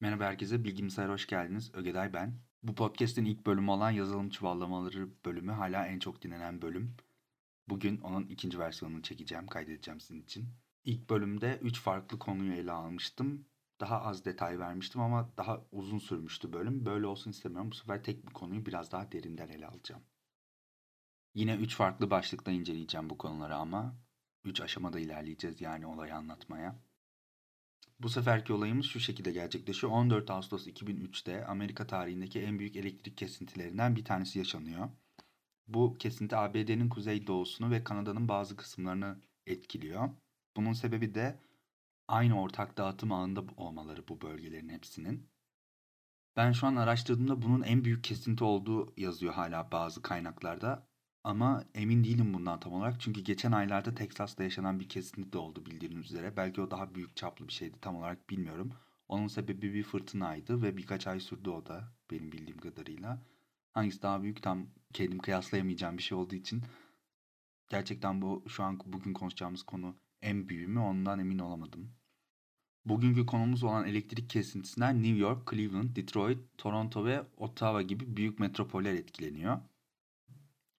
Merhaba herkese, Bilgisayar hoş geldiniz. Ögeday ben. Bu podcast'in ilk bölümü olan yazılım çuvallamaları bölümü hala en çok dinlenen bölüm. Bugün onun ikinci versiyonunu çekeceğim, kaydedeceğim sizin için. İlk bölümde 3 farklı konuyu ele almıştım. Daha az detay vermiştim ama daha uzun sürmüştü bölüm. Böyle olsun istemiyorum. Bu sefer tek bir konuyu biraz daha derinden ele alacağım. Yine 3 farklı başlıkta inceleyeceğim bu konuları ama 3 aşamada ilerleyeceğiz yani olayı anlatmaya. Bu seferki olayımız şu şekilde gerçekleşiyor. 14 Ağustos 2003'te Amerika tarihindeki en büyük elektrik kesintilerinden bir tanesi yaşanıyor. Bu kesinti ABD'nin kuzeydoğusunu ve Kanada'nın bazı kısımlarını etkiliyor. Bunun sebebi de aynı ortak dağıtım ağında olmaları bu bölgelerin hepsinin. Ben şu an araştırdığımda bunun en büyük kesinti olduğu yazıyor hala bazı kaynaklarda. Ama emin değilim bundan tam olarak. Çünkü geçen aylarda Teksas'ta yaşanan bir kesinti de oldu bildiğiniz üzere. Belki o daha büyük çaplı bir şeydi tam olarak bilmiyorum. Onun sebebi bir fırtınaydı ve birkaç ay sürdü o da benim bildiğim kadarıyla. Hangisi daha büyük tam kendim kıyaslayamayacağım bir şey olduğu için gerçekten bu şu an bugün konuşacağımız konu en büyüğü mü ondan emin olamadım. Bugünkü konumuz olan elektrik kesintisinden New York, Cleveland, Detroit, Toronto ve Ottawa gibi büyük metropoller etkileniyor.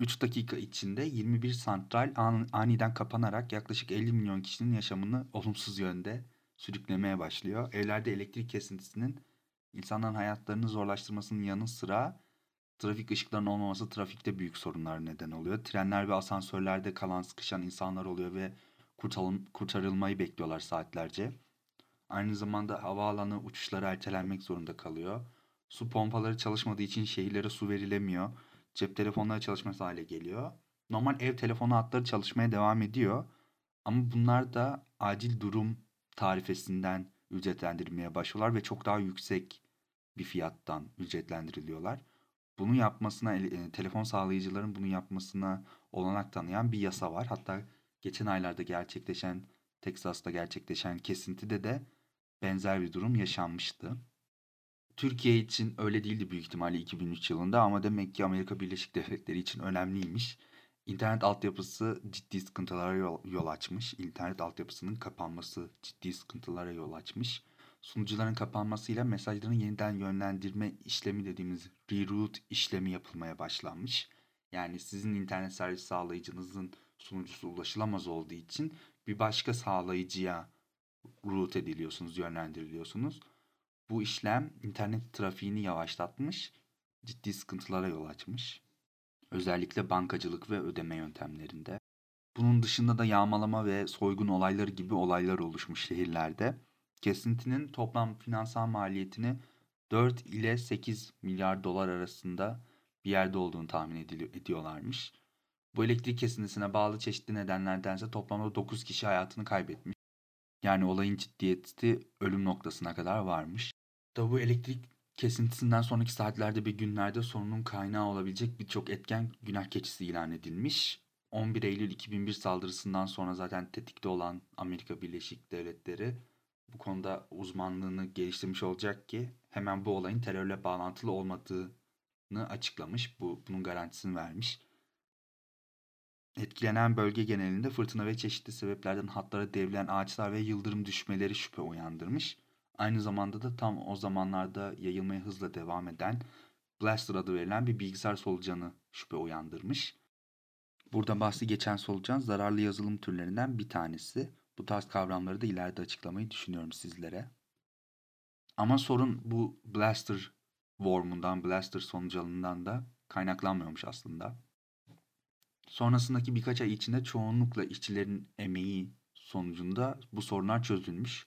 3 dakika içinde 21 santral aniden kapanarak yaklaşık 50 milyon kişinin yaşamını olumsuz yönde sürüklemeye başlıyor. Evlerde elektrik kesintisinin insanların hayatlarını zorlaştırmasının yanı sıra trafik ışıklarının olmaması trafikte büyük sorunlar neden oluyor. Trenler ve asansörlerde kalan sıkışan insanlar oluyor ve kurtarılmayı bekliyorlar saatlerce. Aynı zamanda havaalanı uçuşları ertelenmek zorunda kalıyor. Su pompaları çalışmadığı için şehirlere su verilemiyor cep telefonları çalışması hale geliyor. Normal ev telefonu hatları çalışmaya devam ediyor. Ama bunlar da acil durum tarifesinden ücretlendirilmeye başlıyorlar ve çok daha yüksek bir fiyattan ücretlendiriliyorlar. Bunu yapmasına, e, telefon sağlayıcıların bunu yapmasına olanak tanıyan bir yasa var. Hatta geçen aylarda gerçekleşen, Teksas'ta gerçekleşen kesintide de benzer bir durum yaşanmıştı. Türkiye için öyle değildi büyük ihtimalle 2003 yılında ama demek ki Amerika Birleşik Devletleri için önemliymiş. İnternet altyapısı ciddi sıkıntılara yol, açmış. İnternet altyapısının kapanması ciddi sıkıntılara yol açmış. Sunucuların kapanmasıyla mesajların yeniden yönlendirme işlemi dediğimiz reroute işlemi yapılmaya başlanmış. Yani sizin internet servis sağlayıcınızın sunucusu ulaşılamaz olduğu için bir başka sağlayıcıya route ediliyorsunuz, yönlendiriliyorsunuz. Bu işlem internet trafiğini yavaşlatmış, ciddi sıkıntılara yol açmış. Özellikle bankacılık ve ödeme yöntemlerinde. Bunun dışında da yağmalama ve soygun olayları gibi olaylar oluşmuş şehirlerde. Kesintinin toplam finansal maliyetini 4 ile 8 milyar dolar arasında bir yerde olduğunu tahmin ediyorlarmış. Bu elektrik kesintisine bağlı çeşitli nedenlerdense toplamda 9 kişi hayatını kaybetmiş. Yani olayın ciddiyeti ölüm noktasına kadar varmış. Da bu elektrik kesintisinden sonraki saatlerde ve günlerde sorunun kaynağı olabilecek birçok etken günah keçisi ilan edilmiş. 11 Eylül 2001 saldırısından sonra zaten tetikte olan Amerika Birleşik Devletleri bu konuda uzmanlığını geliştirmiş olacak ki hemen bu olayın terörle bağlantılı olmadığını açıklamış. Bu bunun garantisini vermiş. Etkilenen bölge genelinde fırtına ve çeşitli sebeplerden hatlara devrilen ağaçlar ve yıldırım düşmeleri şüphe uyandırmış. Aynı zamanda da tam o zamanlarda yayılmaya hızla devam eden Blaster adı verilen bir bilgisayar solucanı şüphe uyandırmış. Burada bahsi geçen solucan zararlı yazılım türlerinden bir tanesi. Bu tarz kavramları da ileride açıklamayı düşünüyorum sizlere. Ama sorun bu Blaster wormundan, Blaster sonucalından da kaynaklanmıyormuş aslında. Sonrasındaki birkaç ay içinde çoğunlukla işçilerin emeği sonucunda bu sorunlar çözülmüş.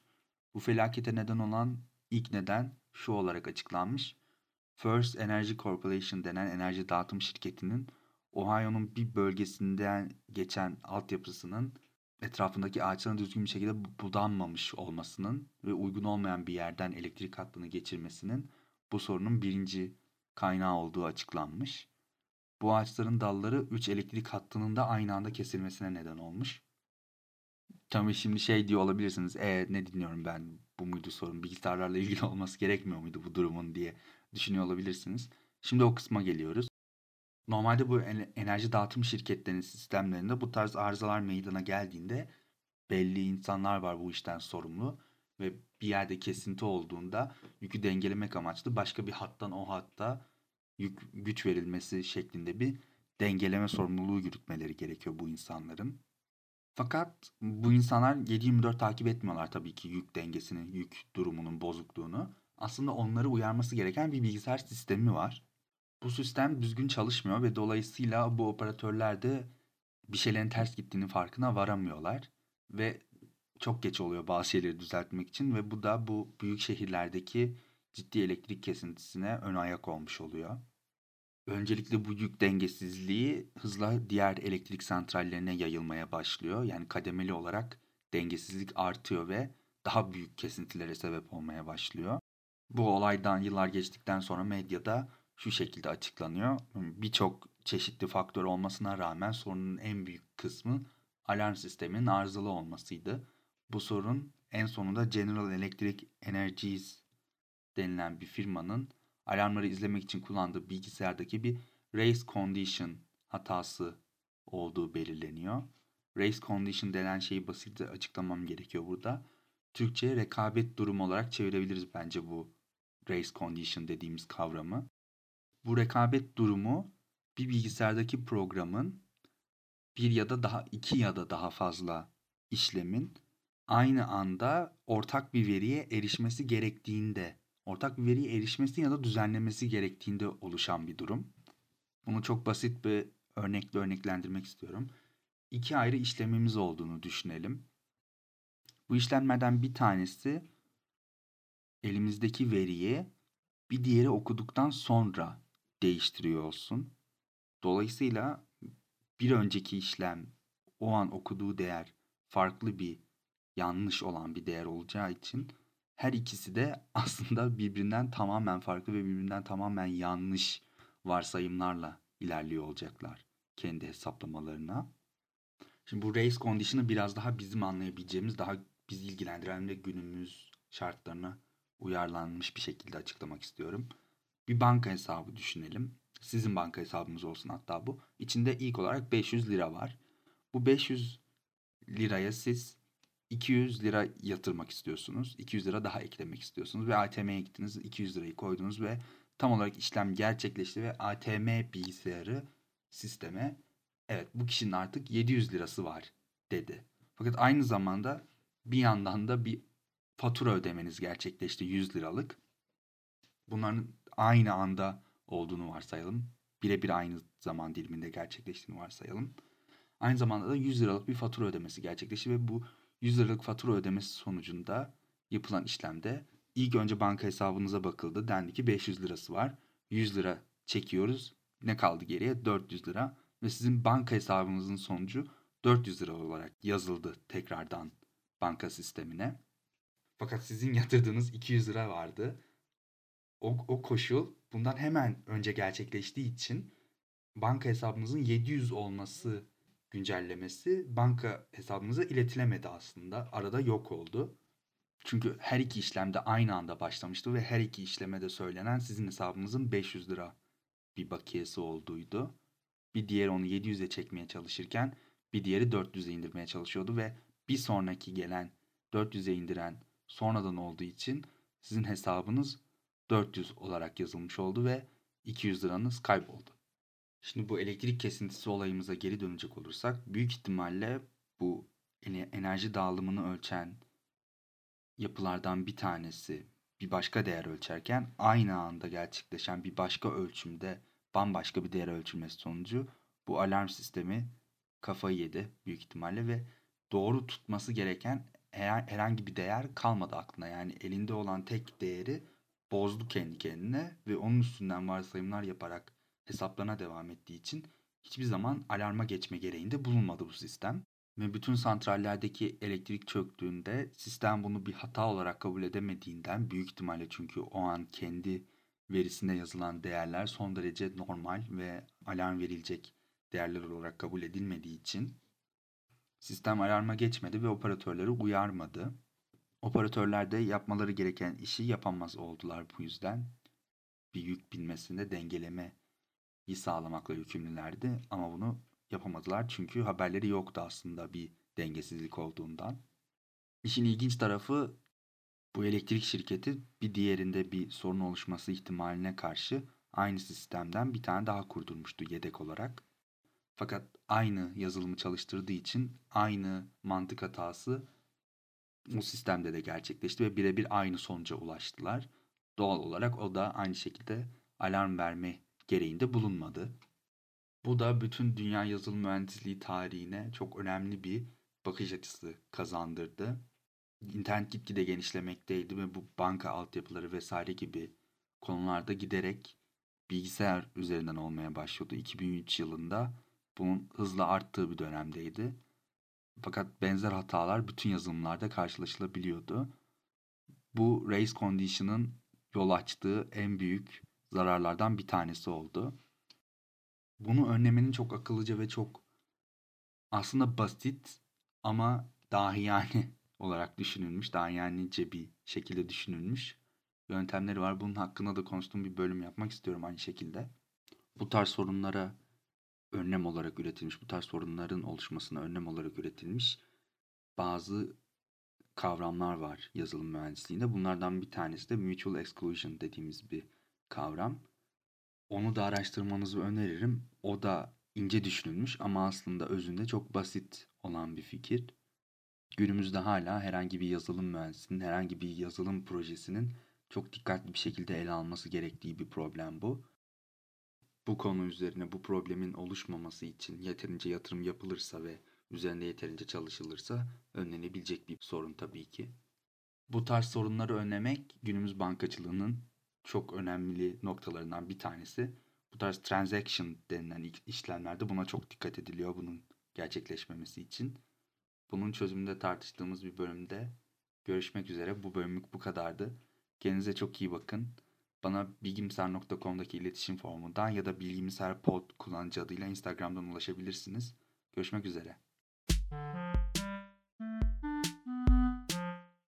Bu felakete neden olan ilk neden şu olarak açıklanmış. First Energy Corporation denen enerji dağıtım şirketinin Ohio'nun bir bölgesinden geçen altyapısının etrafındaki ağaçların düzgün bir şekilde budanmamış olmasının ve uygun olmayan bir yerden elektrik hattını geçirmesinin bu sorunun birinci kaynağı olduğu açıklanmış. Bu ağaçların dalları 3 elektrik hattının da aynı anda kesilmesine neden olmuş. Tabii şimdi şey diyor olabilirsiniz. E ne dinliyorum ben? Bu muydu sorun? Bilgisayarlarla ilgili olması gerekmiyor muydu bu durumun diye düşünüyor olabilirsiniz. Şimdi o kısma geliyoruz. Normalde bu enerji dağıtım şirketlerinin sistemlerinde bu tarz arızalar meydana geldiğinde belli insanlar var bu işten sorumlu ve bir yerde kesinti olduğunda yükü dengelemek amaçlı başka bir hattan o hatta yük, güç verilmesi şeklinde bir dengeleme sorumluluğu yürütmeleri gerekiyor bu insanların. Fakat bu insanlar 7-24 takip etmiyorlar tabii ki yük dengesinin, yük durumunun bozukluğunu. Aslında onları uyarması gereken bir bilgisayar sistemi var. Bu sistem düzgün çalışmıyor ve dolayısıyla bu operatörler de bir şeylerin ters gittiğinin farkına varamıyorlar. Ve çok geç oluyor bazı şeyleri düzeltmek için ve bu da bu büyük şehirlerdeki ciddi elektrik kesintisine ön ayak olmuş oluyor. Öncelikle bu yük dengesizliği hızla diğer elektrik santrallerine yayılmaya başlıyor. Yani kademeli olarak dengesizlik artıyor ve daha büyük kesintilere sebep olmaya başlıyor. Bu olaydan yıllar geçtikten sonra medyada şu şekilde açıklanıyor. Birçok çeşitli faktör olmasına rağmen sorunun en büyük kısmı alarm sisteminin arızalı olmasıydı. Bu sorun en sonunda General Electric Energies denilen bir firmanın alarmları izlemek için kullandığı bilgisayardaki bir race condition hatası olduğu belirleniyor. Race condition denen şeyi basitçe açıklamam gerekiyor burada. Türkçe'ye rekabet durumu olarak çevirebiliriz bence bu race condition dediğimiz kavramı. Bu rekabet durumu bir bilgisayardaki programın bir ya da daha iki ya da daha fazla işlemin aynı anda ortak bir veriye erişmesi gerektiğinde, ortak bir veriye erişmesi ya da düzenlemesi gerektiğinde oluşan bir durum. Bunu çok basit bir örnekle örneklendirmek istiyorum. İki ayrı işlemimiz olduğunu düşünelim. Bu işlemlerden bir tanesi elimizdeki veriyi bir diğeri okuduktan sonra değiştiriyor olsun. Dolayısıyla bir önceki işlem o an okuduğu değer farklı bir yanlış olan bir değer olacağı için her ikisi de aslında birbirinden tamamen farklı ve birbirinden tamamen yanlış varsayımlarla ilerliyor olacaklar kendi hesaplamalarına. Şimdi bu race condition'ı biraz daha bizim anlayabileceğimiz, daha bizi ilgilendiren ve günümüz şartlarına uyarlanmış bir şekilde açıklamak istiyorum. Bir banka hesabı düşünelim. Sizin banka hesabınız olsun hatta bu. İçinde ilk olarak 500 lira var. Bu 500 liraya siz 200 lira yatırmak istiyorsunuz. 200 lira daha eklemek istiyorsunuz ve ATM'ye gittiniz. 200 lirayı koydunuz ve tam olarak işlem gerçekleşti ve ATM bilgisayarı sisteme evet bu kişinin artık 700 lirası var dedi. Fakat aynı zamanda bir yandan da bir fatura ödemeniz gerçekleşti 100 liralık. Bunların aynı anda olduğunu varsayalım. Birebir aynı zaman diliminde gerçekleştiğini varsayalım. Aynı zamanda da 100 liralık bir fatura ödemesi gerçekleşti ve bu 100 liralık fatura ödemesi sonucunda yapılan işlemde ilk önce banka hesabınıza bakıldı. Dendi ki 500 lirası var. 100 lira çekiyoruz. Ne kaldı geriye? 400 lira. Ve sizin banka hesabınızın sonucu 400 lira olarak yazıldı tekrardan banka sistemine. Fakat sizin yatırdığınız 200 lira vardı. O, o koşul bundan hemen önce gerçekleştiği için banka hesabınızın 700 olması güncellemesi banka hesabınıza iletilemedi aslında. Arada yok oldu. Çünkü her iki işlemde aynı anda başlamıştı ve her iki işlemede söylenen sizin hesabınızın 500 lira bir bakiyesi olduğuydu. Bir diğeri onu 700'e çekmeye çalışırken bir diğeri 400'e indirmeye çalışıyordu ve bir sonraki gelen 400'e indiren sonradan olduğu için sizin hesabınız 400 olarak yazılmış oldu ve 200 liranız kayboldu. Şimdi bu elektrik kesintisi olayımıza geri dönecek olursak büyük ihtimalle bu enerji dağılımını ölçen yapılardan bir tanesi bir başka değer ölçerken aynı anda gerçekleşen bir başka ölçümde bambaşka bir değer ölçülmesi sonucu bu alarm sistemi kafayı yedi büyük ihtimalle ve doğru tutması gereken herhangi bir değer kalmadı aklına. Yani elinde olan tek değeri bozdu kendi kendine ve onun üstünden varsayımlar yaparak hesaplarına devam ettiği için hiçbir zaman alarma geçme gereğinde bulunmadı bu sistem. Ve bütün santrallerdeki elektrik çöktüğünde sistem bunu bir hata olarak kabul edemediğinden büyük ihtimalle çünkü o an kendi verisinde yazılan değerler son derece normal ve alarm verilecek değerler olarak kabul edilmediği için sistem alarma geçmedi ve operatörleri uyarmadı. Operatörler de yapmaları gereken işi yapamaz oldular bu yüzden. Bir yük binmesinde dengeleme sağlamakla yükümlülerdi ama bunu yapamadılar çünkü haberleri yoktu aslında bir dengesizlik olduğundan. İşin ilginç tarafı Bu elektrik şirketi bir diğerinde bir sorun oluşması ihtimaline karşı aynı sistemden bir tane daha kurdurmuştu yedek olarak. Fakat aynı yazılımı çalıştırdığı için aynı mantık hatası o sistemde de gerçekleşti ve birebir aynı sonuca ulaştılar. Doğal olarak o da aynı şekilde alarm verme gereğinde bulunmadı. Bu da bütün dünya yazılım mühendisliği tarihine çok önemli bir bakış açısı kazandırdı. İnternet gitgide genişlemekteydi ve bu banka altyapıları vesaire gibi konularda giderek bilgisayar üzerinden olmaya başladı. 2003 yılında bunun hızla arttığı bir dönemdeydi. Fakat benzer hatalar bütün yazılımlarda karşılaşılabiliyordu. Bu race condition'ın yol açtığı en büyük zararlardan bir tanesi oldu. Bunu önlemenin çok akıllıca ve çok aslında basit ama dahi yani olarak düşünülmüş, daha dahiyanice bir şekilde düşünülmüş yöntemleri var. Bunun hakkında da konuştuğum bir bölüm yapmak istiyorum aynı şekilde. Bu tarz sorunlara önlem olarak üretilmiş, bu tarz sorunların oluşmasına önlem olarak üretilmiş bazı kavramlar var yazılım mühendisliğinde. Bunlardan bir tanesi de mutual exclusion dediğimiz bir kavram. Onu da araştırmanızı öneririm. O da ince düşünülmüş ama aslında özünde çok basit olan bir fikir. Günümüzde hala herhangi bir yazılım mühendisinin, herhangi bir yazılım projesinin çok dikkatli bir şekilde ele alması gerektiği bir problem bu. Bu konu üzerine bu problemin oluşmaması için yeterince yatırım yapılırsa ve üzerinde yeterince çalışılırsa önlenebilecek bir sorun tabii ki. Bu tarz sorunları önlemek günümüz bankacılığının çok önemli noktalarından bir tanesi. Bu tarz transaction denilen işlemlerde buna çok dikkat ediliyor bunun gerçekleşmemesi için. Bunun çözümünde tartıştığımız bir bölümde görüşmek üzere. Bu bölümlük bu kadardı. Kendinize çok iyi bakın. Bana bilgimsar.com'daki iletişim formundan ya da bilgimsar kullanıcı adıyla Instagram'dan ulaşabilirsiniz. Görüşmek üzere.